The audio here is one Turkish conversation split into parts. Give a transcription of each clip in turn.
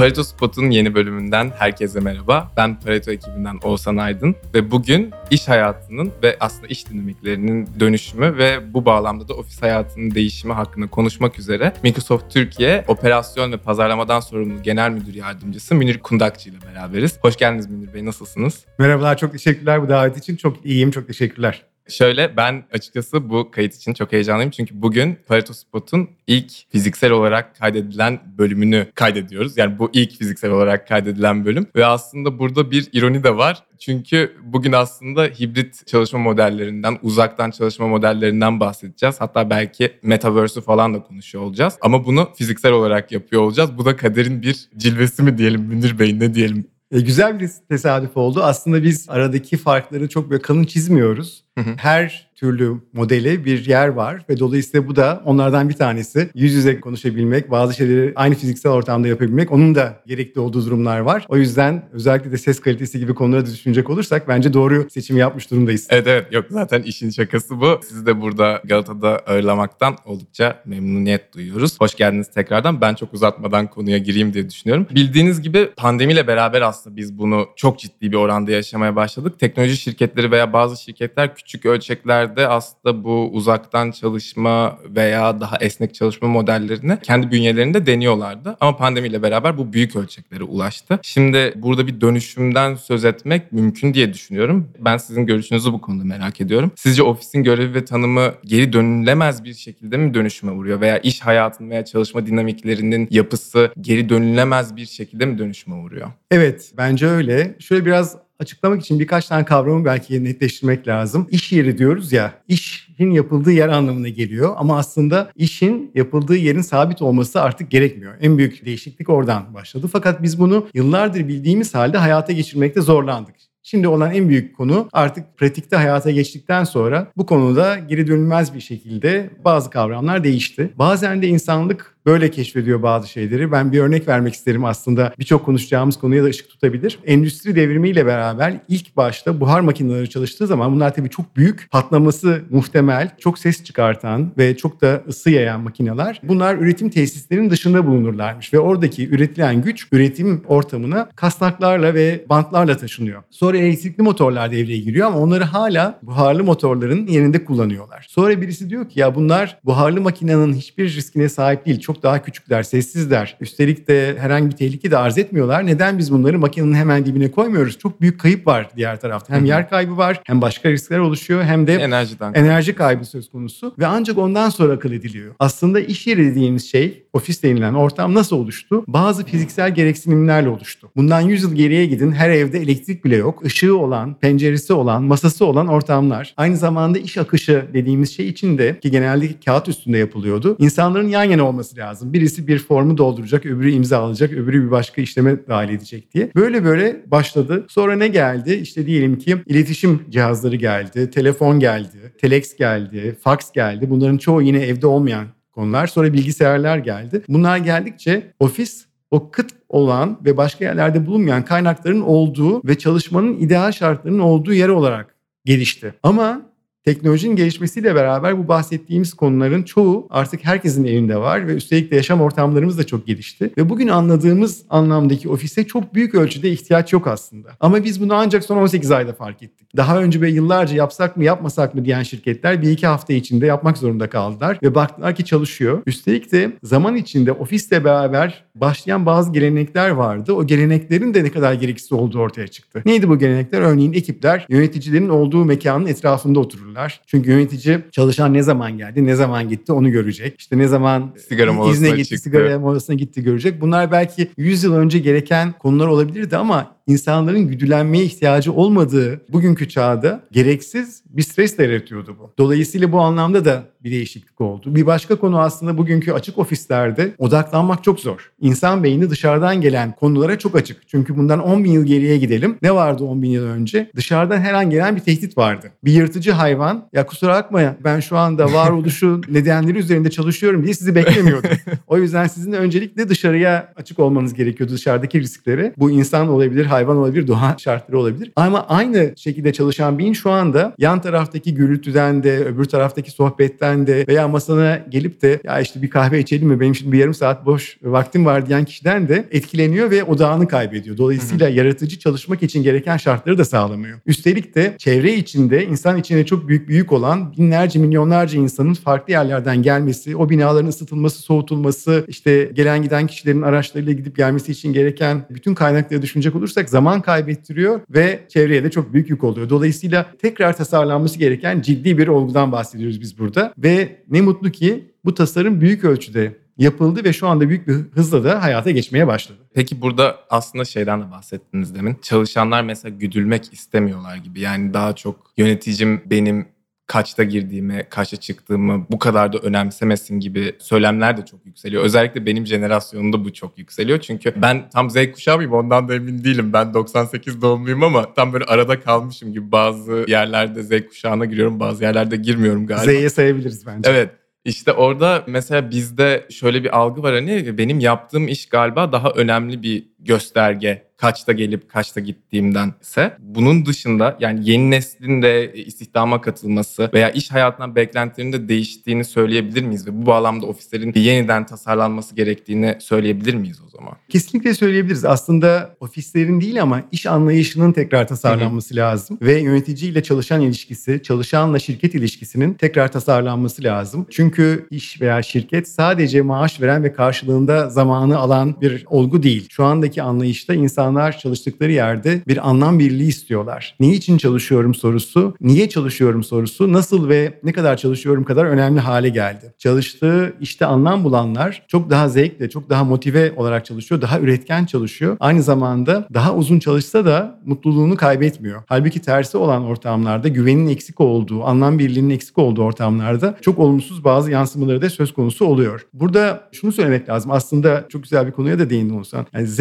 Pareto Spot'un yeni bölümünden herkese merhaba. Ben Pareto ekibinden Oğuzhan Aydın ve bugün iş hayatının ve aslında iş dinamiklerinin dönüşümü ve bu bağlamda da ofis hayatının değişimi hakkında konuşmak üzere Microsoft Türkiye Operasyon ve Pazarlamadan Sorumlu Genel Müdür Yardımcısı Münir Kundakçı ile beraberiz. Hoş geldiniz Münir Bey, nasılsınız? Merhabalar, çok teşekkürler bu davet için. Çok iyiyim, çok teşekkürler. Şöyle ben açıkçası bu kayıt için çok heyecanlıyım. Çünkü bugün Pareto Spot'un ilk fiziksel olarak kaydedilen bölümünü kaydediyoruz. Yani bu ilk fiziksel olarak kaydedilen bölüm. Ve aslında burada bir ironi de var. Çünkü bugün aslında hibrit çalışma modellerinden, uzaktan çalışma modellerinden bahsedeceğiz. Hatta belki metaverse'ü falan da konuşuyor olacağız. Ama bunu fiziksel olarak yapıyor olacağız. Bu da kaderin bir cilvesi mi diyelim Münir Bey ne diyelim? E, güzel bir tesadüf oldu. Aslında biz aradaki farkları çok böyle kalın çizmiyoruz. Her türlü modeli bir yer var ve dolayısıyla bu da onlardan bir tanesi. Yüz yüze konuşabilmek, bazı şeyleri aynı fiziksel ortamda yapabilmek onun da gerekli olduğu durumlar var. O yüzden özellikle de ses kalitesi gibi konuları da düşünecek olursak bence doğru seçim yapmış durumdayız. Evet evet yok zaten işin şakası bu. Sizi de burada Galata'da ağırlamaktan oldukça memnuniyet duyuyoruz. Hoş geldiniz tekrardan. Ben çok uzatmadan konuya gireyim diye düşünüyorum. Bildiğiniz gibi pandemiyle beraber aslında biz bunu çok ciddi bir oranda yaşamaya başladık. Teknoloji şirketleri veya bazı şirketler küçük ölçeklerde aslında bu uzaktan çalışma veya daha esnek çalışma modellerini kendi bünyelerinde deniyorlardı. Ama pandemiyle beraber bu büyük ölçeklere ulaştı. Şimdi burada bir dönüşümden söz etmek mümkün diye düşünüyorum. Ben sizin görüşünüzü bu konuda merak ediyorum. Sizce ofisin görevi ve tanımı geri dönülemez bir şekilde mi dönüşüme uğruyor? Veya iş hayatının veya çalışma dinamiklerinin yapısı geri dönülemez bir şekilde mi dönüşüme uğruyor? Evet, bence öyle. Şöyle biraz açıklamak için birkaç tane kavramı belki netleştirmek lazım. İş yeri diyoruz ya, işin yapıldığı yer anlamına geliyor ama aslında işin yapıldığı yerin sabit olması artık gerekmiyor. En büyük değişiklik oradan başladı. Fakat biz bunu yıllardır bildiğimiz halde hayata geçirmekte zorlandık. Şimdi olan en büyük konu artık pratikte hayata geçtikten sonra bu konuda geri dönülmez bir şekilde bazı kavramlar değişti. Bazen de insanlık böyle keşfediyor bazı şeyleri. Ben bir örnek vermek isterim aslında birçok konuşacağımız konuya da ışık tutabilir. Endüstri devrimiyle beraber ilk başta buhar makineleri çalıştığı zaman bunlar tabii çok büyük, patlaması muhtemel, çok ses çıkartan ve çok da ısı yayan makineler. Bunlar üretim tesislerinin dışında bulunurlarmış ve oradaki üretilen güç üretim ortamına kasnaklarla ve bantlarla taşınıyor. Sonra elektrikli motorlar devreye giriyor ama onları hala buharlı motorların yerinde kullanıyorlar. Sonra birisi diyor ki ya bunlar buharlı makinenin hiçbir riskine sahip değil çok daha küçükler, sessizler. Üstelik de herhangi bir tehlike de arz etmiyorlar. Neden biz bunları makinenin hemen dibine koymuyoruz? Çok büyük kayıp var diğer tarafta. Hem yer kaybı var, hem başka riskler oluşuyor, hem de Enerjiden. enerji kaybı söz konusu. Ve ancak ondan sonra akıl ediliyor. Aslında iş yeri dediğimiz şey, ofis denilen ortam nasıl oluştu? Bazı fiziksel gereksinimlerle oluştu. Bundan 100 yıl geriye gidin, her evde elektrik bile yok. Işığı olan, penceresi olan, masası olan ortamlar. Aynı zamanda iş akışı dediğimiz şey için de ki genelde kağıt üstünde yapılıyordu. İnsanların yan yana olması lazım. Birisi bir formu dolduracak, öbürü imza alacak, öbürü bir başka işleme dahil edecek diye. Böyle böyle başladı. Sonra ne geldi? İşte diyelim ki iletişim cihazları geldi, telefon geldi, telex geldi, fax geldi. Bunların çoğu yine evde olmayan konular. Sonra bilgisayarlar geldi. Bunlar geldikçe ofis o kıt olan ve başka yerlerde bulunmayan kaynakların olduğu ve çalışmanın ideal şartlarının olduğu yer olarak gelişti. Ama Teknolojinin gelişmesiyle beraber bu bahsettiğimiz konuların çoğu artık herkesin elinde var ve üstelik de yaşam ortamlarımız da çok gelişti. Ve bugün anladığımız anlamdaki ofise çok büyük ölçüde ihtiyaç yok aslında. Ama biz bunu ancak son 18 ayda fark ettik. Daha önce böyle yıllarca yapsak mı yapmasak mı diyen şirketler bir iki hafta içinde yapmak zorunda kaldılar ve baktılar ki çalışıyor. Üstelik de zaman içinde ofisle beraber başlayan bazı gelenekler vardı. O geleneklerin de ne kadar gereksiz olduğu ortaya çıktı. Neydi bu gelenekler? Örneğin ekipler yöneticilerin olduğu mekanın etrafında otururlar. Çünkü yönetici çalışan ne zaman geldi, ne zaman gitti onu görecek. İşte ne zaman Sigara molasına izne gitti, çıktı. sigara molasına gitti görecek. Bunlar belki 100 yıl önce gereken konular olabilirdi ama insanların güdülenmeye ihtiyacı olmadığı bugünkü çağda gereksiz bir stres de yaratıyordu bu. Dolayısıyla bu anlamda da bir değişiklik oldu. Bir başka konu aslında bugünkü açık ofislerde odaklanmak çok zor. İnsan beyni dışarıdan gelen konulara çok açık. Çünkü bundan 10 bin yıl geriye gidelim. Ne vardı 10 bin yıl önce? Dışarıdan her an gelen bir tehdit vardı. Bir yırtıcı hayvan, ya kusura bakma ben şu anda varoluşu nedenleri üzerinde çalışıyorum diye sizi beklemiyordum. O yüzden sizin öncelikle dışarıya açık olmanız gerekiyordu dışarıdaki risklere. Bu insan olabilir, hayvan olabilir, doğa şartları olabilir. Ama aynı şekilde çalışan beyin şu anda yan taraftaki gürültüden de, öbür taraftaki sohbetten de veya masana gelip de ya işte bir kahve içelim mi benim şimdi bir yarım saat boş vaktim var diyen kişiden de etkileniyor ve odağını kaybediyor. Dolayısıyla hı hı. yaratıcı çalışmak için gereken şartları da sağlamıyor. Üstelik de çevre içinde, insan içinde çok büyük büyük olan binlerce, milyonlarca insanın farklı yerlerden gelmesi, o binaların ısıtılması, soğutulması, işte gelen giden kişilerin araçlarıyla gidip gelmesi için gereken bütün kaynakları düşünecek olursak zaman kaybettiriyor ve çevreye de çok büyük yük oluyor. Dolayısıyla tekrar tasarlanması gereken ciddi bir olgudan bahsediyoruz biz burada ve ne mutlu ki bu tasarım büyük ölçüde yapıldı ve şu anda büyük bir hızla da hayata geçmeye başladı. Peki burada aslında şeyden de bahsettiniz demin. Çalışanlar mesela güdülmek istemiyorlar gibi. Yani daha çok yöneticim benim kaçta girdiğimi, kaçta çıktığımı bu kadar da önemsemesin gibi söylemler de çok yükseliyor. Özellikle benim jenerasyonumda bu çok yükseliyor. Çünkü ben tam Z kuşağı mıyım ondan da emin değilim. Ben 98 doğumluyum ama tam böyle arada kalmışım gibi bazı yerlerde Z kuşağına giriyorum, bazı yerlerde girmiyorum galiba. Z'ye sayabiliriz bence. Evet. İşte orada mesela bizde şöyle bir algı var hani benim yaptığım iş galiba daha önemli bir gösterge kaçta gelip kaçta gittiğimdense bunun dışında yani yeni neslin de istihdama katılması veya iş hayatından beklentilerinin de değiştiğini söyleyebilir miyiz? Ve bu bağlamda ofislerin yeniden tasarlanması gerektiğini söyleyebilir miyiz o zaman? Kesinlikle söyleyebiliriz. Aslında ofislerin değil ama iş anlayışının tekrar tasarlanması Hı-hı. lazım. Ve yöneticiyle çalışan ilişkisi, çalışanla şirket ilişkisinin tekrar tasarlanması lazım. Çünkü iş veya şirket sadece maaş veren ve karşılığında zamanı alan bir olgu değil. Şu andaki anlayışta insan insanlar çalıştıkları yerde bir anlam birliği istiyorlar. Ne için çalışıyorum sorusu, niye çalışıyorum sorusu, nasıl ve ne kadar çalışıyorum kadar önemli hale geldi. Çalıştığı işte anlam bulanlar çok daha zevkle, çok daha motive olarak çalışıyor, daha üretken çalışıyor. Aynı zamanda daha uzun çalışsa da mutluluğunu kaybetmiyor. Halbuki tersi olan ortamlarda güvenin eksik olduğu, anlam birliğinin eksik olduğu ortamlarda çok olumsuz bazı yansımaları da söz konusu oluyor. Burada şunu söylemek lazım. Aslında çok güzel bir konuya da değindin Oğuzhan. Yani Z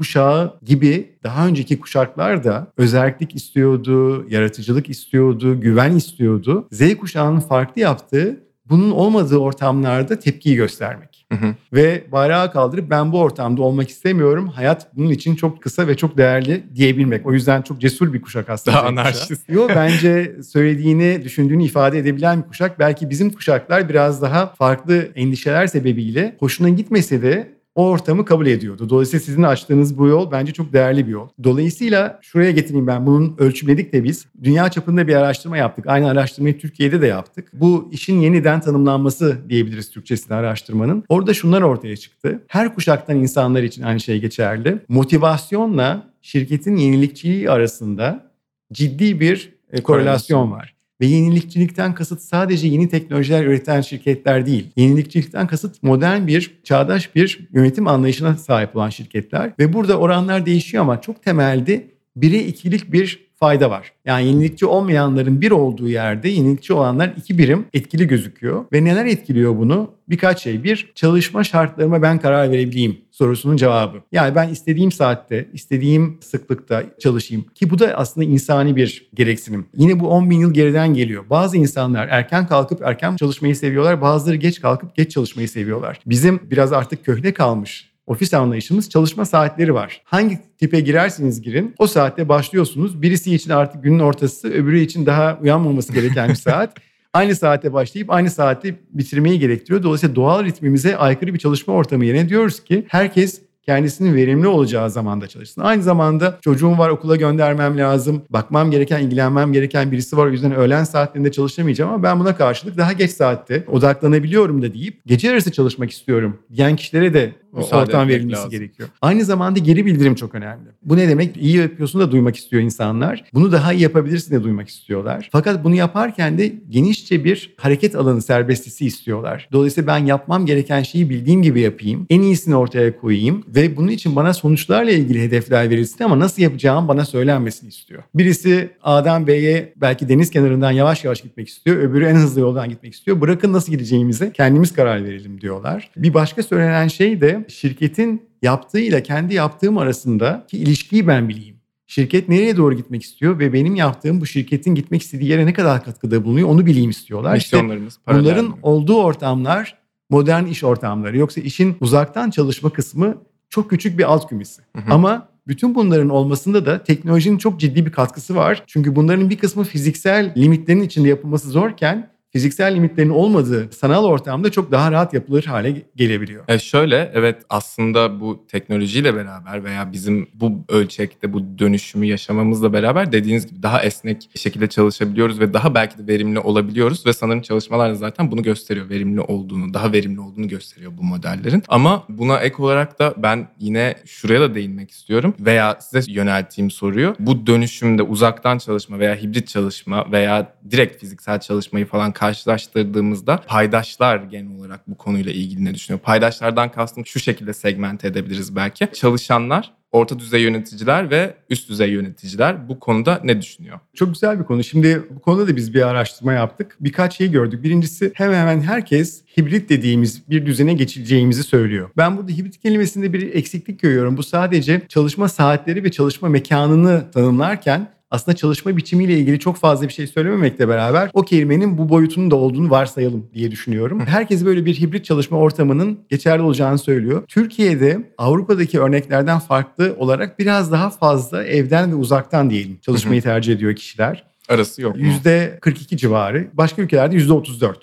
kuşağı gibi daha önceki kuşaklar da özellik istiyordu, yaratıcılık istiyordu, güven istiyordu. Z kuşağının farklı yaptığı bunun olmadığı ortamlarda tepkiyi göstermek. Hı hı. Ve bayrağı kaldırıp ben bu ortamda olmak istemiyorum. Hayat bunun için çok kısa ve çok değerli diyebilmek. O yüzden çok cesur bir kuşak aslında. Daha anarşist. Yok bence söylediğini, düşündüğünü ifade edebilen bir kuşak. Belki bizim kuşaklar biraz daha farklı endişeler sebebiyle hoşuna gitmese de o ortamı kabul ediyordu. Dolayısıyla sizin açtığınız bu yol bence çok değerli bir yol. Dolayısıyla şuraya getireyim ben bunun ölçümledik de biz. Dünya çapında bir araştırma yaptık. Aynı araştırmayı Türkiye'de de yaptık. Bu işin yeniden tanımlanması diyebiliriz Türkçesinde araştırmanın. Orada şunlar ortaya çıktı. Her kuşaktan insanlar için aynı şey geçerli. Motivasyonla şirketin yenilikçiliği arasında ciddi bir e, korelasyon var. Ve yenilikçilikten kasıt sadece yeni teknolojiler üreten şirketler değil. Yenilikçilikten kasıt modern bir, çağdaş bir yönetim anlayışına sahip olan şirketler. Ve burada oranlar değişiyor ama çok temelde bire ikilik bir fayda var. Yani yenilikçi olmayanların bir olduğu yerde yenilikçi olanlar iki birim etkili gözüküyor. Ve neler etkiliyor bunu? Birkaç şey. Bir, çalışma şartlarıma ben karar verebileyim sorusunun cevabı. Yani ben istediğim saatte, istediğim sıklıkta çalışayım. Ki bu da aslında insani bir gereksinim. Yine bu 10 bin yıl geriden geliyor. Bazı insanlar erken kalkıp erken çalışmayı seviyorlar. Bazıları geç kalkıp geç çalışmayı seviyorlar. Bizim biraz artık köhne kalmış ofis anlayışımız çalışma saatleri var. Hangi tipe girerseniz girin o saatte başlıyorsunuz. Birisi için artık günün ortası öbürü için daha uyanmaması gereken bir saat. aynı saate başlayıp aynı saatte bitirmeyi gerektiriyor. Dolayısıyla doğal ritmimize aykırı bir çalışma ortamı yerine diyoruz ki herkes kendisinin verimli olacağı zamanda çalışsın. Aynı zamanda çocuğum var okula göndermem lazım. Bakmam gereken, ilgilenmem gereken birisi var. O yüzden öğlen saatlerinde çalışamayacağım ama ben buna karşılık daha geç saatte odaklanabiliyorum da deyip gece arası çalışmak istiyorum diyen kişilere de Müsaade ortam verilmesi lazım. gerekiyor. Aynı zamanda geri bildirim çok önemli. Bu ne demek? İyi yapıyorsun da duymak istiyor insanlar. Bunu daha iyi yapabilirsin de duymak istiyorlar. Fakat bunu yaparken de genişçe bir hareket alanı serbestisi istiyorlar. Dolayısıyla ben yapmam gereken şeyi bildiğim gibi yapayım. En iyisini ortaya koyayım ve bunun için bana sonuçlarla ilgili hedefler verilsin ama nasıl yapacağım bana söylenmesini istiyor. Birisi A'dan B'ye belki deniz kenarından yavaş yavaş gitmek istiyor. Öbürü en hızlı yoldan gitmek istiyor. Bırakın nasıl gideceğimize kendimiz karar verelim diyorlar. Bir başka söylenen şey de şirketin yaptığıyla kendi yaptığım arasındaki ilişkiyi ben bileyim. Şirket nereye doğru gitmek istiyor ve benim yaptığım bu şirketin gitmek istediği yere ne kadar katkıda bulunuyor onu bileyim istiyorlar. Misyonlarımız işte bunların mi? olduğu ortamlar modern iş ortamları. Yoksa işin uzaktan çalışma kısmı çok küçük bir alt kümesi. Hı hı. Ama bütün bunların olmasında da teknolojinin çok ciddi bir katkısı var. Çünkü bunların bir kısmı fiziksel limitlerin içinde yapılması zorken fiziksel limitlerin olmadığı sanal ortamda çok daha rahat yapılır hale gelebiliyor. E şöyle evet aslında bu teknolojiyle beraber veya bizim bu ölçekte bu dönüşümü yaşamamızla beraber dediğiniz gibi daha esnek şekilde çalışabiliyoruz ve daha belki de verimli olabiliyoruz ve sanırım çalışmalar zaten bunu gösteriyor. Verimli olduğunu, daha verimli olduğunu gösteriyor bu modellerin. Ama buna ek olarak da ben yine şuraya da değinmek istiyorum veya size yönelttiğim soruyu bu dönüşümde uzaktan çalışma veya hibrit çalışma veya direkt fiziksel çalışmayı falan karşılaştırdığımızda paydaşlar genel olarak bu konuyla ilgili ne düşünüyor? Paydaşlardan kastım şu şekilde segmente edebiliriz belki. Çalışanlar orta düzey yöneticiler ve üst düzey yöneticiler bu konuda ne düşünüyor? Çok güzel bir konu. Şimdi bu konuda da biz bir araştırma yaptık. Birkaç şey gördük. Birincisi hemen hemen herkes hibrit dediğimiz bir düzene geçileceğimizi söylüyor. Ben burada hibrit kelimesinde bir eksiklik görüyorum. Bu sadece çalışma saatleri ve çalışma mekanını tanımlarken aslında çalışma biçimiyle ilgili çok fazla bir şey söylememekle beraber o kelimenin bu boyutunun da olduğunu varsayalım diye düşünüyorum. Herkes böyle bir hibrit çalışma ortamının geçerli olacağını söylüyor. Türkiye'de Avrupa'daki örneklerden farklı olarak biraz daha fazla evden ve uzaktan diyelim çalışmayı tercih ediyor kişiler. Arası yok mu? %42 civarı. Başka ülkelerde %34.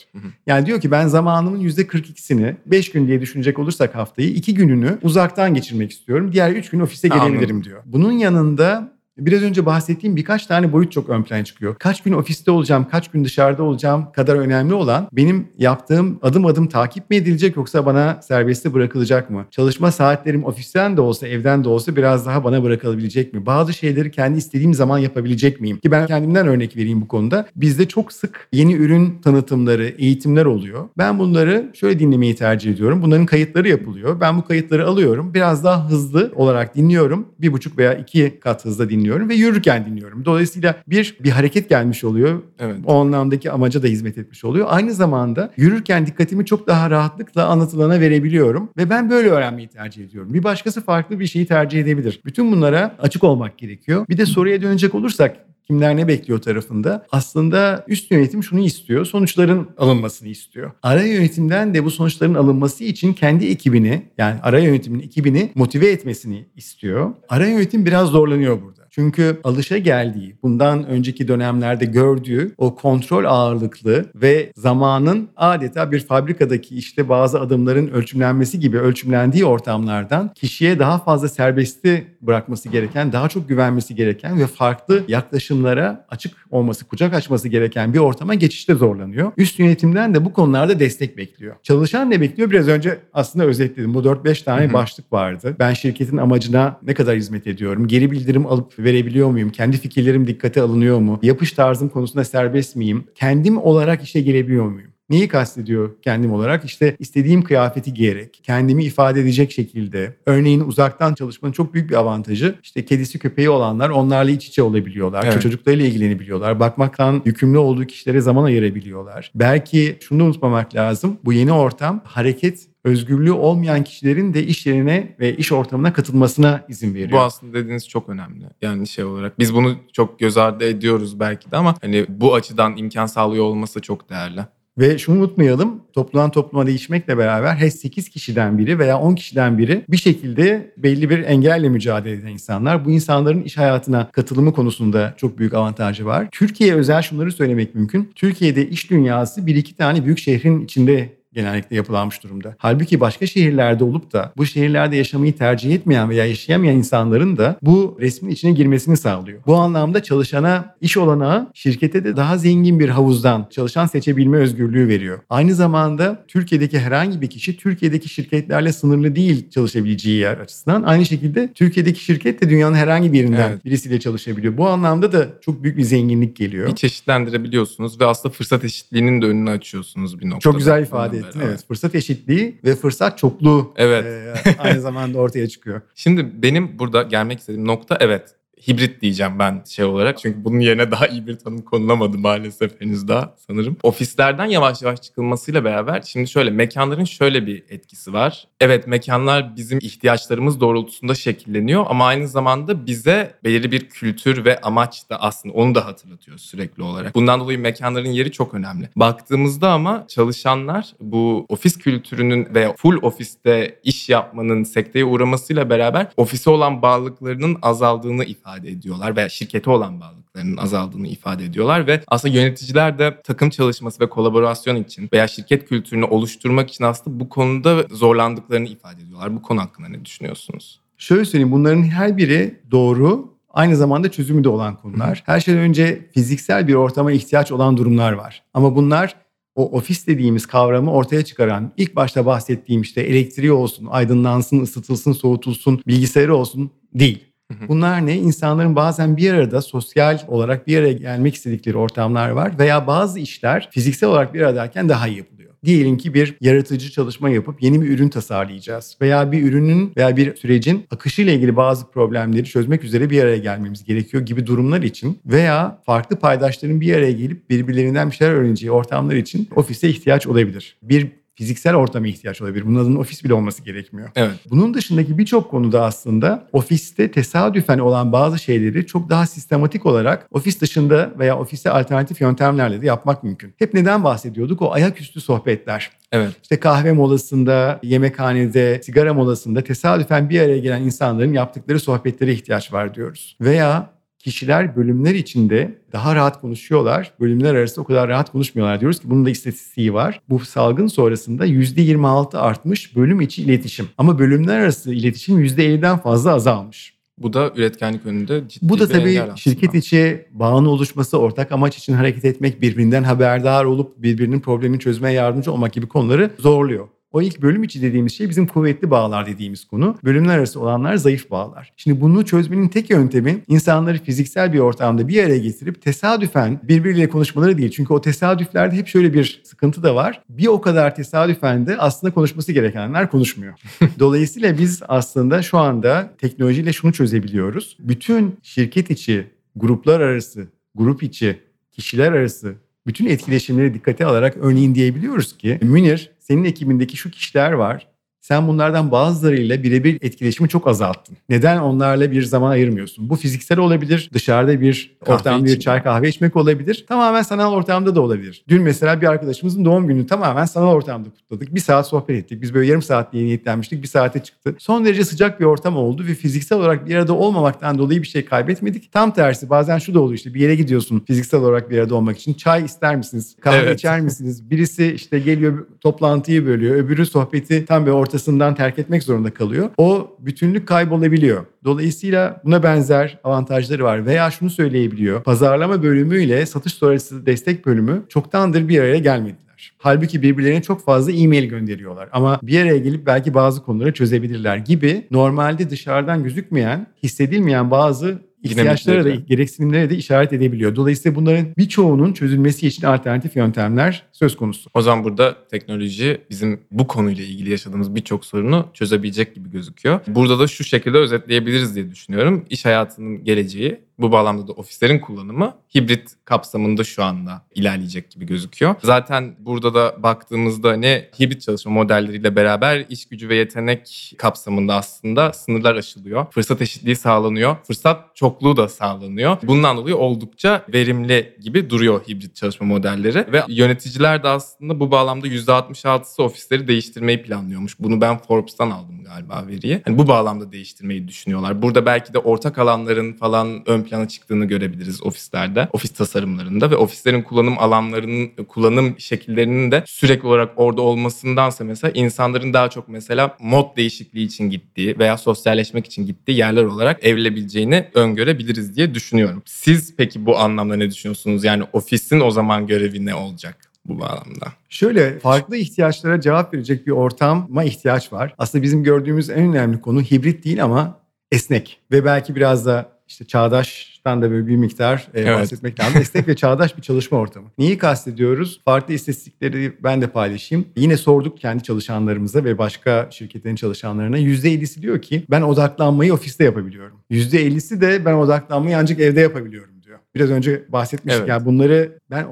Yani diyor ki ben zamanımın %42'sini 5 gün diye düşünecek olursak haftayı 2 gününü uzaktan geçirmek istiyorum. Diğer 3 gün ofise gelebilirim diyor. Bunun yanında Biraz önce bahsettiğim birkaç tane boyut çok ön plana çıkıyor. Kaç gün ofiste olacağım, kaç gün dışarıda olacağım kadar önemli olan benim yaptığım adım adım takip mi edilecek yoksa bana serbestte bırakılacak mı? Çalışma saatlerim ofisten de olsa evden de olsa biraz daha bana bırakılabilecek mi? Bazı şeyleri kendi istediğim zaman yapabilecek miyim? Ki ben kendimden örnek vereyim bu konuda. Bizde çok sık yeni ürün tanıtımları, eğitimler oluyor. Ben bunları şöyle dinlemeyi tercih ediyorum. Bunların kayıtları yapılıyor. Ben bu kayıtları alıyorum. Biraz daha hızlı olarak dinliyorum. Bir buçuk veya iki kat hızla dinliyorum ve yürürken dinliyorum. Dolayısıyla bir bir hareket gelmiş oluyor. Evet. O anlamdaki amaca da hizmet etmiş oluyor. Aynı zamanda yürürken dikkatimi çok daha rahatlıkla anlatılana verebiliyorum ve ben böyle öğrenmeyi tercih ediyorum. Bir başkası farklı bir şeyi tercih edebilir. Bütün bunlara açık olmak gerekiyor. Bir de soruya dönecek olursak kimler ne bekliyor tarafında. Aslında üst yönetim şunu istiyor. Sonuçların alınmasını istiyor. Ara yönetimden de bu sonuçların alınması için kendi ekibini yani ara yönetimin ekibini motive etmesini istiyor. Ara yönetim biraz zorlanıyor burada. Çünkü alışa geldiği, bundan önceki dönemlerde gördüğü o kontrol ağırlıklı ve zamanın adeta bir fabrikadaki işte bazı adımların ölçümlenmesi gibi ölçümlendiği ortamlardan kişiye daha fazla serbesti bırakması gereken, daha çok güvenmesi gereken ve farklı yaklaşımlara açık olması, kucak açması gereken bir ortama geçişte zorlanıyor. Üst yönetimden de bu konularda destek bekliyor. Çalışan ne bekliyor? Biraz önce aslında özetledim. Bu 4-5 tane Hı hı. başlık vardı. Ben şirketin amacına ne kadar hizmet ediyorum? Geri bildirim alıp verebiliyor muyum? Kendi fikirlerim dikkate alınıyor mu? Yapış tarzım konusunda serbest miyim? Kendim olarak işe gelebiliyor muyum? Neyi kastediyor kendim olarak? İşte istediğim kıyafeti giyerek, kendimi ifade edecek şekilde. Örneğin uzaktan çalışmanın çok büyük bir avantajı. İşte kedisi köpeği olanlar onlarla iç içe olabiliyorlar. Evet. Çocuklarıyla ilgilenebiliyorlar. Bakmaktan yükümlü olduğu kişilere zaman ayırabiliyorlar. Belki şunu da unutmamak lazım. Bu yeni ortam hareket özgürlüğü olmayan kişilerin de iş yerine ve iş ortamına katılmasına izin veriyor. Bu aslında dediğiniz çok önemli. Yani şey olarak biz bunu çok göz ardı ediyoruz belki de ama hani bu açıdan imkan sağlıyor olması çok değerli. Ve şunu unutmayalım, toplumdan topluma değişmekle beraber her 8 kişiden biri veya 10 kişiden biri bir şekilde belli bir engelle mücadele eden insanlar. Bu insanların iş hayatına katılımı konusunda çok büyük avantajı var. Türkiye özel şunları söylemek mümkün. Türkiye'de iş dünyası bir iki tane büyük şehrin içinde genellikle yapılanmış durumda. Halbuki başka şehirlerde olup da bu şehirlerde yaşamayı tercih etmeyen veya yaşayamayan insanların da bu resmin içine girmesini sağlıyor. Bu anlamda çalışana iş olanağı şirkete de daha zengin bir havuzdan çalışan seçebilme özgürlüğü veriyor. Aynı zamanda Türkiye'deki herhangi bir kişi Türkiye'deki şirketlerle sınırlı değil çalışabileceği yer açısından. Aynı şekilde Türkiye'deki şirket de dünyanın herhangi bir yerinden Evet. birisiyle çalışabiliyor. Bu anlamda da çok büyük bir zenginlik geliyor. Bir çeşitlendirebiliyorsunuz ve aslında fırsat eşitliğinin de önünü açıyorsunuz bir noktada. Çok güzel ifade ettin. Beraber. Evet. Fırsat eşitliği ve fırsat çokluğu Evet. e, aynı zamanda ortaya çıkıyor. Şimdi benim burada gelmek istediğim nokta evet hibrit diyeceğim ben şey olarak. Çünkü bunun yerine daha iyi bir tanım konulamadı maalesef henüz daha sanırım. Ofislerden yavaş yavaş çıkılmasıyla beraber şimdi şöyle mekanların şöyle bir etkisi var. Evet mekanlar bizim ihtiyaçlarımız doğrultusunda şekilleniyor ama aynı zamanda bize belirli bir kültür ve amaç da aslında onu da hatırlatıyor sürekli olarak. Bundan dolayı mekanların yeri çok önemli. Baktığımızda ama çalışanlar bu ofis kültürünün veya full ofiste iş yapmanın sekteye uğramasıyla beraber ofise olan bağlılıklarının azaldığını ifade ediyorlar veya şirkete olan bağlılıklarının azaldığını ifade ediyorlar ve aslında yöneticiler de takım çalışması ve kolaborasyon için veya şirket kültürünü oluşturmak için aslında bu konuda zorlandıklarını ifade ediyorlar. Bu konu hakkında ne düşünüyorsunuz? Şöyle söyleyeyim bunların her biri doğru aynı zamanda çözümü de olan konular. Her şeyden önce fiziksel bir ortama ihtiyaç olan durumlar var. Ama bunlar o ofis dediğimiz kavramı ortaya çıkaran ilk başta bahsettiğim işte elektriği olsun, aydınlansın, ısıtılsın, soğutulsun, bilgisayarı olsun değil. Bunlar ne? İnsanların bazen bir arada sosyal olarak bir araya gelmek istedikleri ortamlar var veya bazı işler fiziksel olarak bir aradayken daha iyi yapılıyor. Diyelim ki bir yaratıcı çalışma yapıp yeni bir ürün tasarlayacağız veya bir ürünün veya bir sürecin akışıyla ilgili bazı problemleri çözmek üzere bir araya gelmemiz gerekiyor gibi durumlar için veya farklı paydaşların bir araya gelip birbirlerinden bir şeyler öğreneceği ortamlar için ofise ihtiyaç olabilir. Bir fiziksel ortama ihtiyaç olabilir. Bunun adının ofis bile olması gerekmiyor. Evet. Bunun dışındaki birçok konuda aslında ofiste tesadüfen olan bazı şeyleri çok daha sistematik olarak ofis dışında veya ofise alternatif yöntemlerle de yapmak mümkün. Hep neden bahsediyorduk? O ayaküstü sohbetler. Evet. İşte kahve molasında, yemekhanede, sigara molasında tesadüfen bir araya gelen insanların yaptıkları sohbetlere ihtiyaç var diyoruz. Veya kişiler bölümler içinde daha rahat konuşuyorlar. Bölümler arası o kadar rahat konuşmuyorlar diyoruz ki bunun da istatistiği var. Bu salgın sonrasında %26 artmış bölüm içi iletişim. Ama bölümler arası iletişim %50'den fazla azalmış. Bu da üretkenlik önünde ciddi Bu da tabii şirket içi bağın oluşması, ortak amaç için hareket etmek, birbirinden haberdar olup birbirinin problemini çözmeye yardımcı olmak gibi konuları zorluyor. O ilk bölüm içi dediğimiz şey bizim kuvvetli bağlar dediğimiz konu. Bölümler arası olanlar zayıf bağlar. Şimdi bunu çözmenin tek yöntemi insanları fiziksel bir ortamda bir araya getirip tesadüfen birbiriyle konuşmaları değil. Çünkü o tesadüflerde hep şöyle bir sıkıntı da var. Bir o kadar tesadüfen de aslında konuşması gerekenler konuşmuyor. Dolayısıyla biz aslında şu anda teknolojiyle şunu çözebiliyoruz. Bütün şirket içi, gruplar arası, grup içi, kişiler arası bütün etkileşimleri dikkate alarak örneğin diyebiliyoruz ki Münir senin ekibindeki şu kişiler var. Sen bunlardan bazılarıyla birebir etkileşimi çok azalttın. Neden onlarla bir zaman ayırmıyorsun? Bu fiziksel olabilir, dışarıda bir ortamda bir çay kahve içmek olabilir. Tamamen sanal ortamda da olabilir. Dün mesela bir arkadaşımızın doğum gününü tamamen sanal ortamda kutladık. Bir saat sohbet ettik. Biz böyle yarım saat diye niyetlenmiştik. Bir saate çıktı. Son derece sıcak bir ortam oldu ve fiziksel olarak bir arada olmamaktan dolayı bir şey kaybetmedik. Tam tersi bazen şu da oluyor işte bir yere gidiyorsun fiziksel olarak bir arada olmak için. Çay ister misiniz? Kahve Evet. içer misiniz? Birisi işte geliyor toplantıyı bölüyor. Öbürü sohbeti tam bir ortasından terk etmek zorunda kalıyor. O bütünlük kaybolabiliyor. Dolayısıyla buna benzer avantajları var. Veya şunu söyleyebiliyor. Pazarlama bölümüyle satış sonrası destek bölümü çoktandır bir araya gelmediler. Halbuki birbirlerine çok fazla e-mail gönderiyorlar. Ama bir araya gelip belki bazı konuları çözebilirler gibi normalde dışarıdan gözükmeyen, hissedilmeyen bazı ihtiyaçlara da gereksinimlere de işaret edebiliyor. Dolayısıyla bunların birçoğunun çözülmesi için alternatif yöntemler söz konusu. O zaman burada teknoloji bizim bu konuyla ilgili yaşadığımız birçok sorunu çözebilecek gibi gözüküyor. Burada da şu şekilde özetleyebiliriz diye düşünüyorum. İş hayatının geleceği bu bağlamda da ofislerin kullanımı hibrit kapsamında şu anda ilerleyecek gibi gözüküyor. Zaten burada da baktığımızda ne hibrit çalışma modelleriyle beraber iş gücü ve yetenek kapsamında aslında sınırlar aşılıyor. Fırsat eşitliği sağlanıyor. Fırsat çokluğu da sağlanıyor. Bundan dolayı oldukça verimli gibi duruyor hibrit çalışma modelleri ve yöneticiler de aslında bu bağlamda %66'sı ofisleri değiştirmeyi planlıyormuş. Bunu ben Forbes'tan aldım galiba veriyi. Yani bu bağlamda değiştirmeyi düşünüyorlar. Burada belki de ortak alanların falan ön plana çıktığını görebiliriz ofislerde. Ofis tasarımlarında ve ofislerin kullanım alanlarının, kullanım şekillerinin de sürekli olarak orada olmasındansa mesela insanların daha çok mesela mod değişikliği için gittiği veya sosyalleşmek için gittiği yerler olarak evrilebileceğini öngörebiliriz diye düşünüyorum. Siz peki bu anlamda ne düşünüyorsunuz? Yani ofisin o zaman görevi ne olacak bu bağlamda? Şöyle farklı ihtiyaçlara cevap verecek bir ortama ihtiyaç var. Aslında bizim gördüğümüz en önemli konu hibrit değil ama esnek ve belki biraz da işte çağdaştan da böyle bir miktar e, Evet. bahsetmek lazım. Esnek ve çağdaş bir çalışma ortamı. Neyi kastediyoruz? Farklı istatistikleri ben de paylaşayım. Yine sorduk kendi çalışanlarımıza ve başka şirketlerin çalışanlarına. %50'si diyor ki ben odaklanmayı ofiste yapabiliyorum. %50'si de ben odaklanmayı ancak evde yapabiliyorum diyor. Biraz önce bahsetmiştik. Evet. Yani bunları ben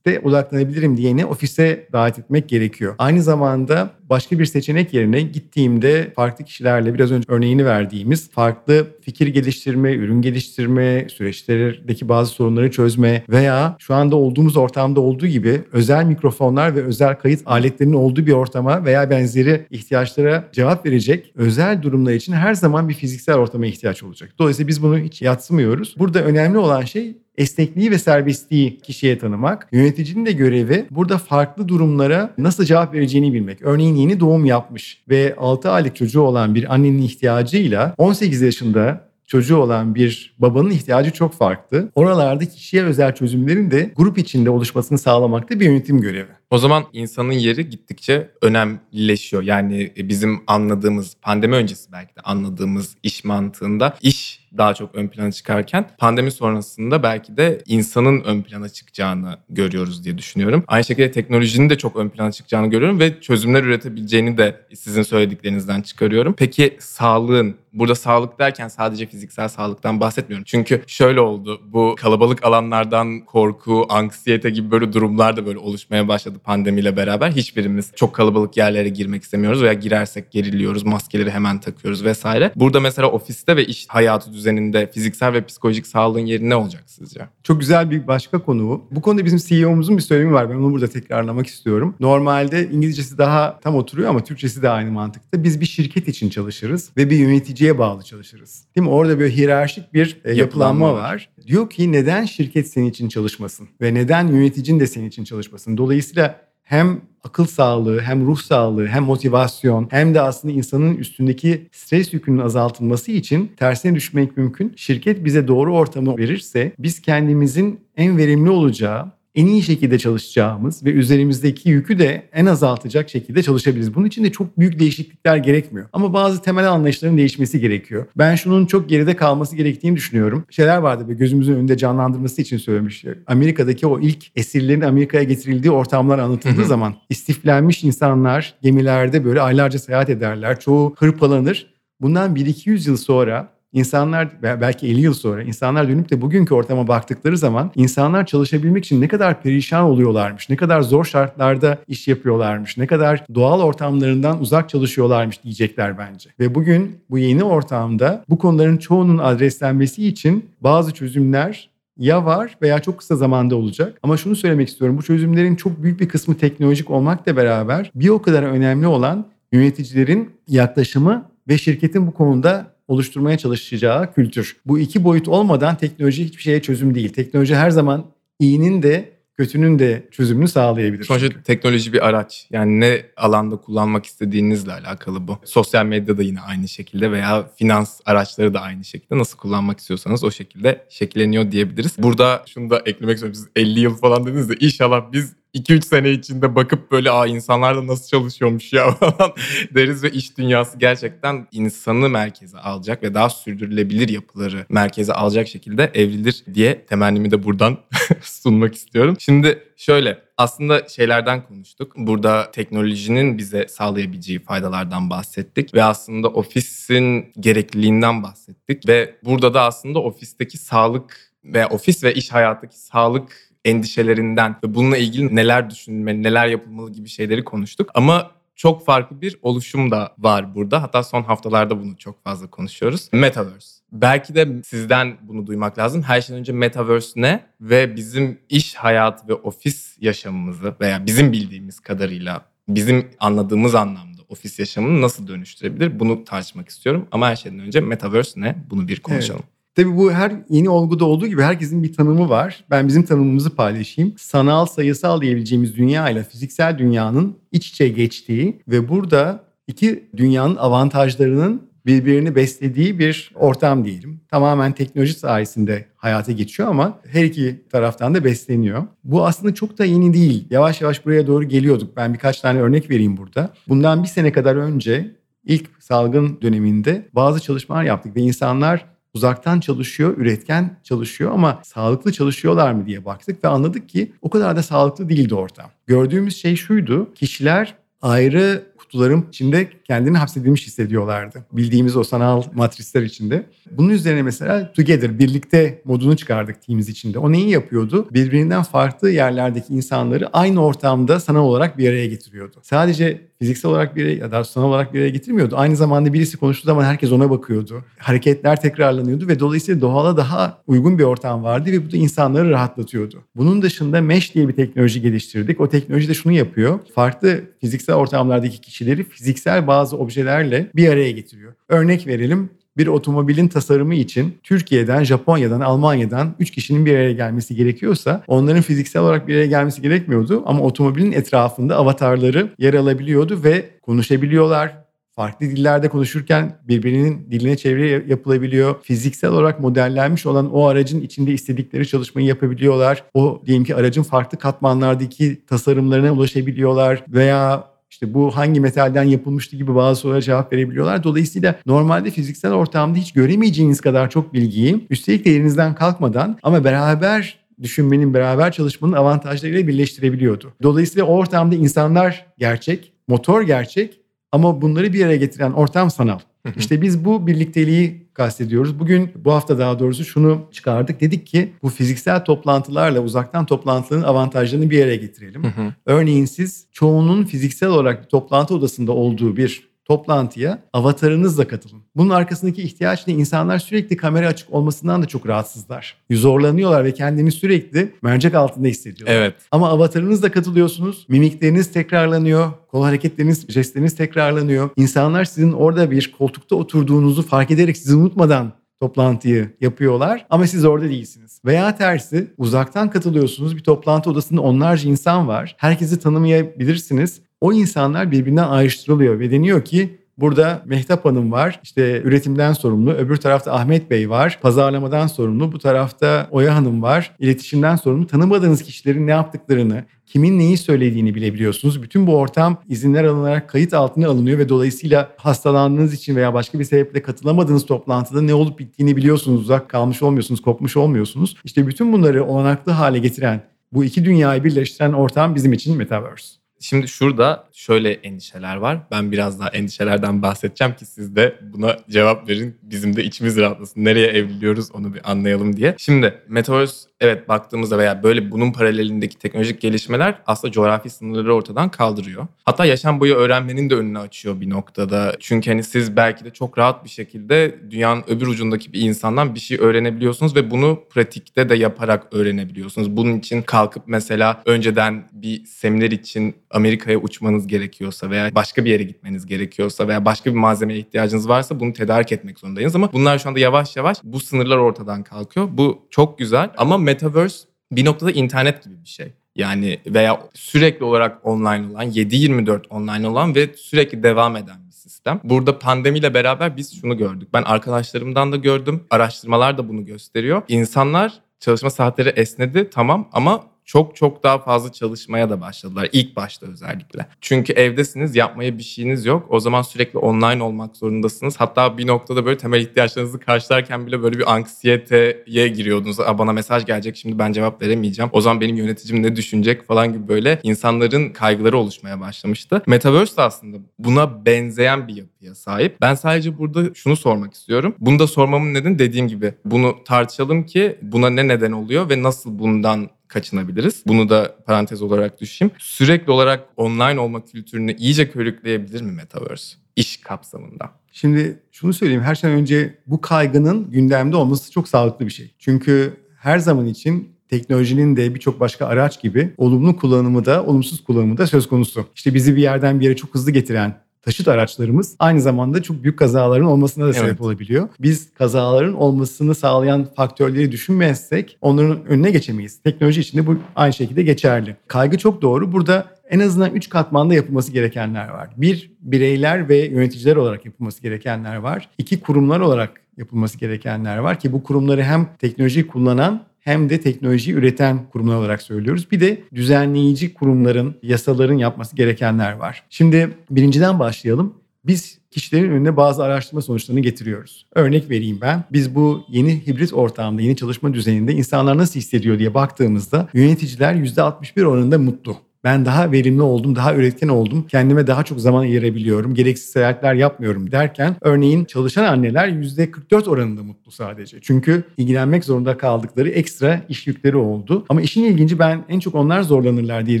ofiste odaklanabilirim diyeni ofise davet etmek gerekiyor. Aynı zamanda başka bir seçenek yerine gittiğimde farklı kişilerle biraz önce örneğini verdiğimiz farklı fikir geliştirme, ürün geliştirme, süreçlerdeki bazı sorunları çözme veya şu anda olduğumuz ortamda olduğu gibi özel mikrofonlar ve özel kayıt aletlerinin olduğu bir ortama veya benzeri ihtiyaçlara cevap verecek özel durumlar için her zaman bir fiziksel ortama ihtiyaç olacak. Dolayısıyla biz bunu hiç yatsımıyoruz. Burada önemli olan şey esnekliği ve serbestliği kişiye tanımak. Yöneticinin de görevi burada farklı durumlara nasıl cevap vereceğini bilmek. Örneğin yeni doğum yapmış ve 6 aylık çocuğu olan bir annenin ihtiyacıyla 18 yaşında çocuğu olan bir babanın ihtiyacı çok farklı. Oralarda kişiye özel çözümlerin de grup içinde oluşmasını sağlamak da bir yönetim görevi. O zaman insanın yeri gittikçe önemlileşiyor. Yani bizim anladığımız pandemi öncesi belki de anladığımız iş mantığında iş daha çok ön plana çıkarken pandemi sonrasında belki de insanın ön plana çıkacağını görüyoruz diye düşünüyorum. Aynı şekilde teknolojinin de çok ön plana çıkacağını görüyorum ve çözümler üretebileceğini de sizin söylediklerinizden çıkarıyorum. Peki sağlığın Burada sağlık derken sadece fiziksel sağlıktan bahsetmiyorum. Çünkü şöyle oldu. Bu kalabalık alanlardan korku, anksiyete gibi böyle durumlar da böyle oluşmaya başladı pandemiyle beraber. Hiçbirimiz çok kalabalık yerlere girmek istemiyoruz veya girersek geriliyoruz, maskeleri hemen takıyoruz vesaire. Burada mesela ofiste ve iş hayatı düzeninde fiziksel ve psikolojik sağlığın yeri ne olacak sizce? Çok güzel bir başka konu bu. Bu konuda bizim CEO'muzun bir söylemi var. Ben onu burada tekrarlamak istiyorum. Normalde İngilizcesi daha tam oturuyor ama Türkçesi de aynı mantıkta. Biz bir şirket için çalışırız ve bir yöneticiye bağlı çalışırız. Değil mi? Orada böyle hiyerarşik bir e, yapılanma Yapılanma var. var. Diyor ki neden şirket senin için çalışmasın ve neden yöneticin de senin için çalışmasın? Dolayısıyla hem akıl sağlığı, hem ruh sağlığı, hem motivasyon, hem de aslında insanın üstündeki stres yükünün azaltılması için tersine düşmek mümkün. Şirket bize doğru ortamı verirse biz kendimizin en verimli olacağı, en iyi şekilde çalışacağımız ve üzerimizdeki yükü de en azaltacak şekilde çalışabiliriz. Bunun için de çok büyük değişiklikler gerekmiyor. Ama bazı temel anlayışların değişmesi gerekiyor. Ben şunun çok geride kalması gerektiğini düşünüyorum. Şeyler vardı ve gözümüzün önünde canlandırması için söylemiş. Amerika'daki o ilk esirlerin Amerika'ya getirildiği ortamlar anlatıldığı zaman istiflenmiş insanlar gemilerde böyle aylarca seyahat ederler. Çoğu hırpalanır. Bundan 1-200 yıl sonra İnsanlar belki 50 yıl sonra insanlar dönüp de bugünkü ortama baktıkları zaman insanlar çalışabilmek için ne kadar perişan oluyorlarmış, ne kadar zor şartlarda iş yapıyorlarmış, ne kadar doğal ortamlarından uzak çalışıyorlarmış diyecekler bence. Ve bugün bu yeni ortamda bu konuların çoğunun adreslenmesi için bazı çözümler ya var veya çok kısa zamanda olacak. Ama şunu söylemek istiyorum. Bu çözümlerin çok büyük bir kısmı teknolojik olmakla beraber bir o kadar önemli olan yöneticilerin yaklaşımı ve şirketin bu konuda oluşturmaya çalışacağı kültür. Bu iki boyut olmadan teknoloji hiçbir şeye çözüm değil. Teknoloji her zaman iyinin de kötünün de çözümünü sağlayabilir. Sonuçta çünkü. teknoloji bir araç. Yani ne alanda kullanmak istediğinizle alakalı bu. Sosyal medyada yine aynı şekilde veya finans araçları da aynı şekilde. Nasıl kullanmak istiyorsanız o şekilde şekilleniyor diyebiliriz. Burada şunu da eklemek istiyorum. Siz 50 yıl falan dediniz de inşallah biz 2-3 sene içinde bakıp böyle aa insanlar da nasıl çalışıyormuş ya falan deriz ve iş dünyası gerçekten insanı merkeze alacak ve daha sürdürülebilir yapıları merkeze alacak şekilde evrilir diye temennimi de buradan sunmak istiyorum. Şimdi şöyle aslında şeylerden konuştuk. Burada teknolojinin bize sağlayabileceği faydalardan bahsettik ve aslında ofisin gerekliliğinden bahsettik ve burada da aslında ofisteki sağlık ve ofis ve iş hayattaki sağlık endişelerinden ve bununla ilgili neler düşünülmeli, neler yapılmalı gibi şeyleri konuştuk. Ama çok farklı bir oluşum da var burada. Hatta son haftalarda bunu çok fazla konuşuyoruz. Metaverse. Belki de sizden bunu duymak lazım. Her şeyden önce Metaverse ne ve bizim iş hayatı ve ofis yaşamımızı veya bizim bildiğimiz kadarıyla bizim anladığımız anlamda ofis yaşamını nasıl dönüştürebilir? Bunu tartışmak istiyorum. Ama her şeyden önce Metaverse ne? Bunu bir konuşalım. Evet. Tabii bu her yeni olguda olduğu gibi herkesin bir tanımı var. Ben bizim tanımımızı paylaşayım. Sanal, sayısal diyebileceğimiz dünya ile fiziksel dünyanın iç içe geçtiği ve burada iki dünyanın avantajlarının birbirini beslediği bir ortam diyelim. Tamamen teknoloji sayesinde hayata geçiyor ama her iki taraftan da besleniyor. Bu aslında çok da yeni değil. Yavaş yavaş buraya doğru geliyorduk. Ben birkaç tane örnek vereyim burada. Bundan bir sene kadar önce ilk salgın döneminde bazı çalışmalar yaptık ve insanlar uzaktan çalışıyor, üretken çalışıyor ama sağlıklı çalışıyorlar mı diye baktık ve anladık ki o kadar da sağlıklı değildi ortam. Gördüğümüz şey şuydu, kişiler ayrı kutuların içinde kendini hapsedilmiş hissediyorlardı. Bildiğimiz o sanal matrisler içinde. Bunun üzerine mesela Together, birlikte modunu çıkardık Teams içinde. O neyi yapıyordu? Birbirinden farklı yerlerdeki insanları aynı ortamda sanal olarak bir araya getiriyordu. Sadece fiziksel olarak bir ya da sanal olarak bir araya getirmiyordu. Aynı zamanda birisi konuştuğu zaman herkes ona bakıyordu. Hareketler tekrarlanıyordu ve dolayısıyla doğala daha uygun bir ortam vardı ve bu da insanları rahatlatıyordu. Bunun dışında Mesh diye bir teknoloji geliştirdik. O teknoloji de şunu yapıyor. Farklı fiziksel ortamlardaki kişileri fiziksel bazı objelerle bir araya getiriyor. Örnek verelim bir otomobilin tasarımı için Türkiye'den, Japonya'dan, Almanya'dan 3 kişinin bir araya gelmesi gerekiyorsa onların fiziksel olarak bir araya gelmesi gerekmiyordu ama otomobilin etrafında avatarları yer alabiliyordu ve konuşabiliyorlar. Farklı dillerde konuşurken birbirinin diline çeviri yapılabiliyor. Fiziksel olarak modellenmiş olan o aracın içinde istedikleri çalışmayı yapabiliyorlar. O diyelim ki aracın farklı katmanlardaki tasarımlarına ulaşabiliyorlar veya işte bu hangi metalden yapılmıştı gibi bazı sorulara cevap verebiliyorlar. Dolayısıyla normalde fiziksel ortamda hiç göremeyeceğiniz kadar çok bilgiyi üstelik de yerinizden kalkmadan ama beraber düşünmenin, beraber çalışmanın avantajlarıyla birleştirebiliyordu. Dolayısıyla o ortamda insanlar gerçek, motor gerçek ama bunları bir araya getiren ortam sanal. İşte biz bu birlikteliği kastediyoruz. Bugün bu hafta daha doğrusu şunu çıkardık. Dedik ki bu fiziksel toplantılarla uzaktan toplantıların avantajlarını bir araya getirelim. Örneğin siz çoğunun fiziksel olarak toplantı odasında olduğu bir toplantıya avatarınızla katılın. Bunun arkasındaki ihtiyaç ne? İnsanlar sürekli kamera açık olmasından da çok rahatsızlar. Zorlanıyorlar ve kendini sürekli mercek altında hissediyorlar. Evet. Ama avatarınızla katılıyorsunuz. Mimikleriniz tekrarlanıyor. Kol hareketleriniz, jestleriniz tekrarlanıyor. İnsanlar sizin orada bir koltukta oturduğunuzu fark ederek sizi unutmadan toplantıyı yapıyorlar ama siz orada değilsiniz. Veya tersi uzaktan katılıyorsunuz bir toplantı odasında onlarca insan var. Herkesi tanımayabilirsiniz. O insanlar birbirinden ayrıştırılıyor ve deniyor ki Burada Mehtap Hanım var. İşte üretimden sorumlu. Öbür tarafta Ahmet Bey var. Pazarlamadan sorumlu. Bu tarafta Oya Hanım var. İletişimden sorumlu. Tanımadığınız kişilerin ne yaptıklarını, kimin neyi söylediğini bilebiliyorsunuz. Bütün bu ortam izinler alınarak kayıt altına alınıyor ve dolayısıyla hastalandığınız için veya başka bir sebeple katılamadığınız toplantıda ne olup bittiğini biliyorsunuz. Uzak kalmış olmuyorsunuz, kopmuş olmuyorsunuz. İşte bütün bunları olanaklı hale getiren, bu iki dünyayı birleştiren ortam bizim için Metaverse. Şimdi şurada şöyle endişeler var. Ben biraz daha endişelerden bahsedeceğim ki siz de buna cevap verin. Bizim de içimiz rahatlasın. Nereye evriliyoruz onu bir anlayalım diye. Şimdi Metaverse evet baktığımızda veya böyle bunun paralelindeki teknolojik gelişmeler aslında coğrafi sınırları ortadan kaldırıyor. Hatta yaşam boyu öğrenmenin de önünü açıyor bir noktada. Çünkü hani siz belki de çok rahat bir şekilde dünyanın öbür ucundaki bir insandan bir şey öğrenebiliyorsunuz ve bunu pratikte de yaparak öğrenebiliyorsunuz. Bunun için kalkıp mesela önceden bir seminer için Amerika'ya uçmanız gerekiyorsa veya başka bir yere gitmeniz gerekiyorsa veya başka bir malzemeye ihtiyacınız varsa bunu tedarik etmek zorundayız ama bunlar şu anda yavaş yavaş bu sınırlar ortadan kalkıyor. Bu çok güzel ama Metaverse bir noktada internet gibi bir şey. Yani veya sürekli olarak online olan, 7-24 online olan ve sürekli devam eden bir sistem. Burada pandemiyle beraber biz şunu gördük. Ben arkadaşlarımdan da gördüm. Araştırmalar da bunu gösteriyor. İnsanlar çalışma saatleri esnedi tamam ama çok çok daha fazla çalışmaya da başladılar ilk başta özellikle. Çünkü evdesiniz yapmaya bir şeyiniz yok. O zaman sürekli online olmak zorundasınız. Hatta bir noktada böyle temel ihtiyaçlarınızı karşılarken bile böyle bir anksiyeteye giriyordunuz. Aa, bana mesaj gelecek şimdi ben cevap veremeyeceğim. O zaman benim yöneticim ne düşünecek falan gibi böyle insanların kaygıları oluşmaya başlamıştı. Metaverse de aslında buna benzeyen bir yapıya sahip. Ben sadece burada şunu sormak istiyorum. Bunu da sormamın nedeni dediğim gibi bunu tartışalım ki buna ne neden oluyor ve nasıl bundan kaçınabiliriz. Bunu da parantez olarak düşeyim. Sürekli olarak online olma kültürünü iyice körükleyebilir mi Metaverse? iş kapsamında. Şimdi şunu söyleyeyim. Her şeyden önce bu kaygının gündemde olması çok sağlıklı bir şey. Çünkü her zaman için teknolojinin de birçok başka araç gibi olumlu kullanımı da olumsuz kullanımı da söz konusu. İşte bizi bir yerden bir yere çok hızlı getiren taşıt araçlarımız aynı zamanda çok büyük kazaların olmasına da sebep evet. olabiliyor. Biz kazaların olmasını sağlayan faktörleri düşünmezsek onların önüne geçemeyiz. Teknoloji için de bu aynı şekilde geçerli. Kaygı çok doğru. Burada en azından 3 katmanda yapılması gerekenler var. Bir, bireyler ve yöneticiler olarak yapılması gerekenler var. İki, kurumlar olarak yapılması gerekenler var ki bu kurumları hem teknolojiyi kullanan hem de teknolojiyi üreten kurumlar olarak söylüyoruz. Bir de düzenleyici kurumların, yasaların yapması gerekenler var. Şimdi birinciden başlayalım. Biz kişilerin önüne bazı araştırma sonuçlarını getiriyoruz. Örnek vereyim ben. Biz bu yeni hibrit ortamda, yeni çalışma düzeninde insanlar nasıl hissediyor diye baktığımızda yöneticiler %61 oranında mutlu. Ben daha verimli oldum, daha üretken oldum, kendime daha çok zaman ayırabiliyorum, gereksiz seyahatler yapmıyorum derken örneğin çalışan anneler %44 oranında mutlu sadece. Çünkü ilgilenmek zorunda kaldıkları ekstra iş yükleri oldu. Ama işin ilginci ben en çok onlar zorlanırlar diye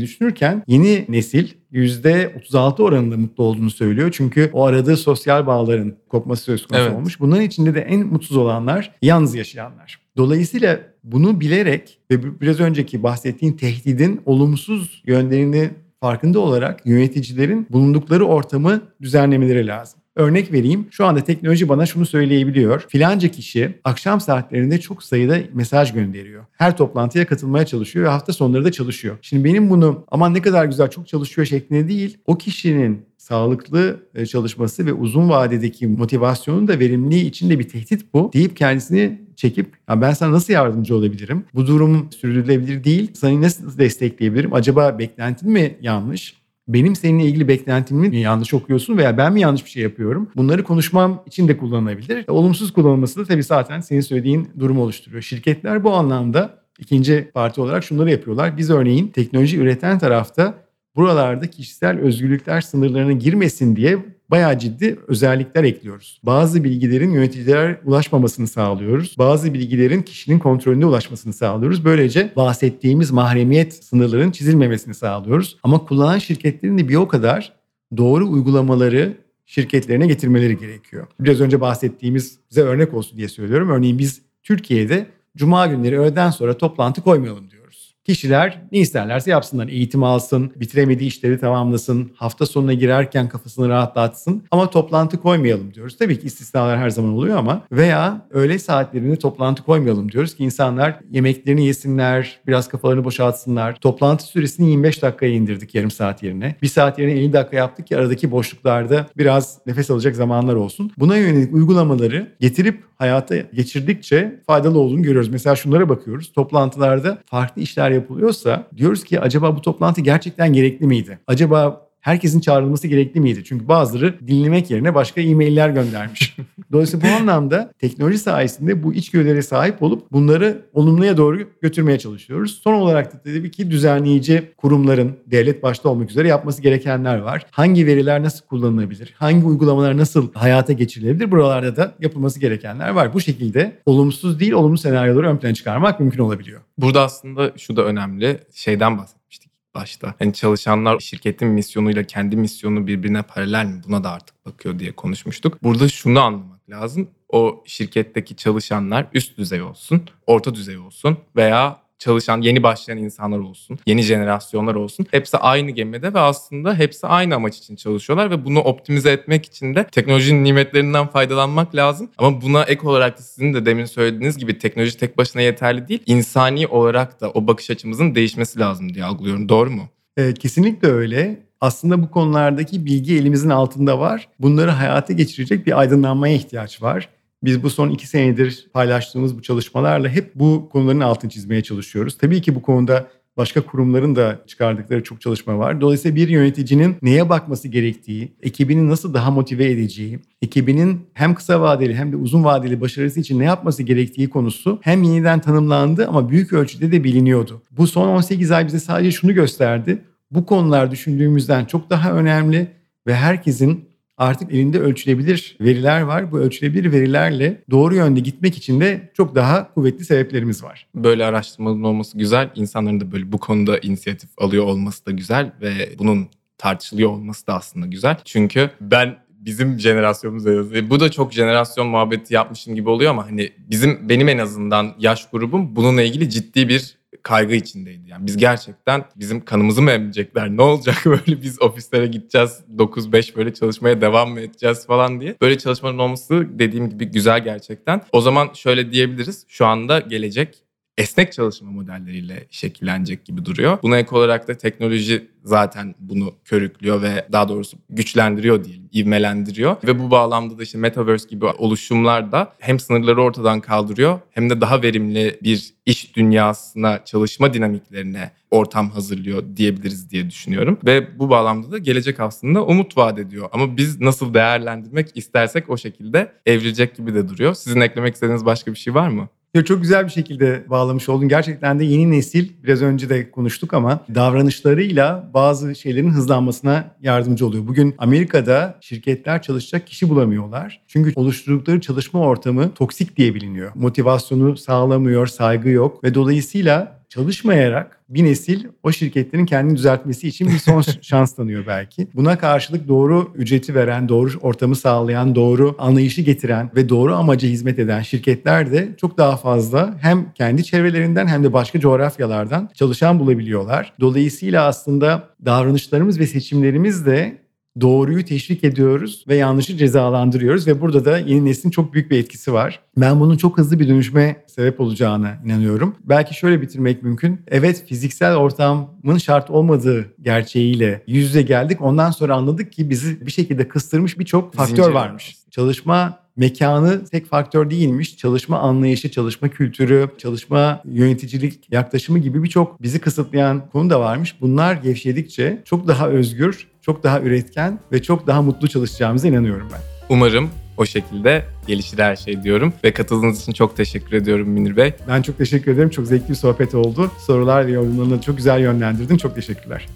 düşünürken yeni nesil %36 oranında mutlu olduğunu söylüyor. Çünkü o aradığı sosyal bağların kopması söz konusu Evet. olmuş. Bunların içinde de en mutsuz olanlar yalnız yaşayanlar. Dolayısıyla bunu bilerek ve biraz önceki bahsettiğin tehdidin olumsuz yönlerini farkında olarak yöneticilerin bulundukları ortamı düzenlemeleri lazım. Örnek vereyim. Şu anda teknoloji bana şunu söyleyebiliyor. Filanca kişi akşam saatlerinde çok sayıda mesaj gönderiyor. Her toplantıya katılmaya çalışıyor ve hafta sonları da çalışıyor. Şimdi benim bunu aman ne kadar güzel çok çalışıyor şeklinde değil. O kişinin sağlıklı e, çalışması ve uzun vadedeki motivasyonun da verimliliği için de bir tehdit bu deyip kendisini çekip ya ben sana nasıl yardımcı olabilirim? Bu durum sürdürülebilir değil. Seni nasıl destekleyebilirim? Acaba beklentin mi yanlış? Benim seninle ilgili beklentimi mi yanlış okuyorsun veya ben mi yanlış bir şey yapıyorum? Bunları konuşmam için de kullanılabilir. Olumsuz kullanılması da tabii zaten senin söylediğin durumu oluşturuyor. Şirketler bu anlamda ikinci parti olarak şunları yapıyorlar. Biz örneğin teknoloji üreten tarafta buralarda kişisel özgürlükler sınırlarına girmesin diye bayağı ciddi özellikler ekliyoruz. Bazı bilgilerin yöneticilere ulaşmamasını sağlıyoruz. Bazı bilgilerin kişinin kontrolünde ulaşmasını sağlıyoruz. Böylece bahsettiğimiz mahremiyet sınırlarının çizilmemesini sağlıyoruz. Ama kullanan şirketlerin de bir o kadar doğru uygulamaları şirketlerine getirmeleri gerekiyor. Biraz önce bahsettiğimiz bize örnek olsun diye söylüyorum. Örneğin biz Türkiye'de cuma günleri öğleden sonra toplantı koymayalım diyoruz. Kişiler ne isterlerse yapsınlar. Eğitim alsın, bitiremediği işleri tamamlasın, hafta sonuna girerken kafasını rahatlatsın. Ama toplantı koymayalım diyoruz. Tabii ki istisnalar her zaman oluyor ama veya öğle saatlerinde toplantı koymayalım diyoruz ki insanlar yemeklerini yesinler, biraz kafalarını boşaltsınlar. Toplantı süresini 25 dakikaya indirdik yarım saat yerine. Bir saat yerine 50 dakika yaptık ki aradaki boşluklarda biraz nefes alacak zamanlar olsun. Buna yönelik uygulamaları getirip hayata geçirdikçe faydalı olduğunu görüyoruz. Mesela şunlara bakıyoruz. Toplantılarda farklı işler yapılıyorsa diyoruz ki acaba bu toplantı gerçekten gerekli miydi? Acaba herkesin çağrılması gerekli miydi? Çünkü bazıları dinlemek yerine başka e-mailler göndermiş. Dolayısıyla bu anlamda teknoloji sayesinde bu içgörülere sahip olup bunları olumluya doğru götürmeye çalışıyoruz. Son olarak da tabii ki düzenleyici kurumların devlet başta olmak üzere yapması gerekenler var. Hangi veriler nasıl kullanılabilir? Hangi uygulamalar nasıl hayata geçirilebilir? Buralarda da yapılması gerekenler var. Bu şekilde olumsuz değil olumlu senaryoları ön plana çıkarmak mümkün olabiliyor. Burada aslında şu da önemli. Şeyden bahsetmiştik başta. Hani çalışanlar şirketin misyonuyla kendi misyonu birbirine paralel mi? Buna da artık bakıyor diye konuşmuştuk. Burada şunu anlamak lazım. O şirketteki çalışanlar üst düzey olsun, orta düzey olsun veya çalışan yeni başlayan insanlar olsun, yeni jenerasyonlar olsun. Hepsi aynı gemide ve aslında hepsi aynı amaç için çalışıyorlar ve bunu optimize etmek için de teknolojinin nimetlerinden faydalanmak lazım. Ama buna ek olarak da sizin de demin söylediğiniz gibi teknoloji tek başına yeterli değil. İnsani olarak da o bakış açımızın değişmesi lazım diye algılıyorum. Doğru mu? Evet, kesinlikle öyle. Aslında bu konulardaki bilgi elimizin altında var. Bunları hayata geçirecek bir aydınlanmaya ihtiyaç var. Biz bu son iki senedir paylaştığımız bu çalışmalarla hep bu konuların altını çizmeye çalışıyoruz. Tabii ki bu konuda başka kurumların da çıkardıkları çok çalışma var. Dolayısıyla bir yöneticinin neye bakması gerektiği, ekibini nasıl daha motive edeceği, ekibinin hem kısa vadeli hem de uzun vadeli başarısı için ne yapması gerektiği konusu hem yeniden tanımlandı ama büyük ölçüde de biliniyordu. Bu son 18 ay bize sadece şunu gösterdi. Bu konular düşündüğümüzden çok daha önemli ve herkesin artık elinde ölçülebilir veriler var. Bu ölçülebilir verilerle doğru yönde gitmek için de çok daha kuvvetli sebeplerimiz var. Böyle araştırmaların olması güzel. İnsanların da böyle bu konuda inisiyatif alıyor olması da güzel ve bunun tartışılıyor olması da aslında güzel. Çünkü ben bizim jenerasyonumuzda bu da çok jenerasyon muhabbeti yapmışım gibi oluyor ama hani bizim benim en azından yaş grubum bununla ilgili ciddi bir kaygı içindeydi. Yani biz gerçekten bizim kanımızı mı emecekler? Ne olacak böyle biz ofislere gideceğiz 9-5 böyle çalışmaya devam mı edeceğiz falan diye. Böyle çalışmaların olması dediğim gibi güzel gerçekten. O zaman şöyle diyebiliriz. Şu anda gelecek esnek çalışma modelleriyle şekillenecek gibi duruyor. Buna ek olarak da teknoloji zaten bunu körüklüyor ve daha doğrusu güçlendiriyor diyelim, ivmelendiriyor. Ve bu bağlamda da işte Metaverse gibi oluşumlar da hem sınırları ortadan kaldırıyor hem de daha verimli bir iş dünyasına, çalışma dinamiklerine ortam hazırlıyor diyebiliriz diye düşünüyorum. Ve bu bağlamda da gelecek aslında umut vaat ediyor. Ama biz nasıl değerlendirmek istersek o şekilde evrilecek gibi de duruyor. Sizin eklemek istediğiniz başka bir şey var mı? Ya çok güzel bir şekilde bağlamış oldun. Gerçekten de yeni nesil biraz önce de konuştuk ama davranışlarıyla bazı şeylerin hızlanmasına yardımcı oluyor. Bugün Amerika'da şirketler çalışacak kişi bulamıyorlar. Çünkü oluşturdukları çalışma ortamı toksik diye biliniyor. Motivasyonu sağlamıyor, saygı yok ve dolayısıyla çalışmayarak bir nesil o şirketlerin kendini düzeltmesi için bir son şans tanıyor belki. Buna karşılık doğru ücreti veren, doğru ortamı sağlayan, doğru anlayışı getiren ve doğru amaca hizmet eden şirketler de çok daha fazla hem kendi çevrelerinden hem de başka coğrafyalardan çalışan bulabiliyorlar. Dolayısıyla aslında davranışlarımız ve seçimlerimiz de doğruyu teşvik ediyoruz ve yanlışı cezalandırıyoruz ve burada da yeni neslin çok büyük bir etkisi var. Ben bunun çok hızlı bir dönüşme sebep olacağına inanıyorum. Belki şöyle bitirmek mümkün. Evet fiziksel ortamın şart olmadığı gerçeğiyle yüz yüze geldik. Ondan sonra anladık ki bizi bir şekilde kıstırmış birçok faktör Zincir varmış. Çalışma mekanı tek faktör değilmiş. Çalışma anlayışı, çalışma kültürü, çalışma yöneticilik yaklaşımı gibi birçok bizi kısıtlayan konu da varmış. Bunlar gevşedikçe çok daha özgür, çok daha üretken ve çok daha mutlu çalışacağımıza inanıyorum ben. Umarım o şekilde gelişir her şey diyorum. Ve katıldığınız için çok teşekkür ediyorum Münir Bey. Ben çok teşekkür ederim. Çok zevkli bir sohbet oldu. Sorular ve yorumlarını çok güzel yönlendirdin. Çok teşekkürler.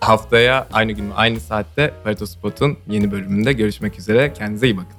Haftaya aynı gün aynı saatte Pareto Spot'un yeni bölümünde görüşmek üzere. Kendinize iyi bakın.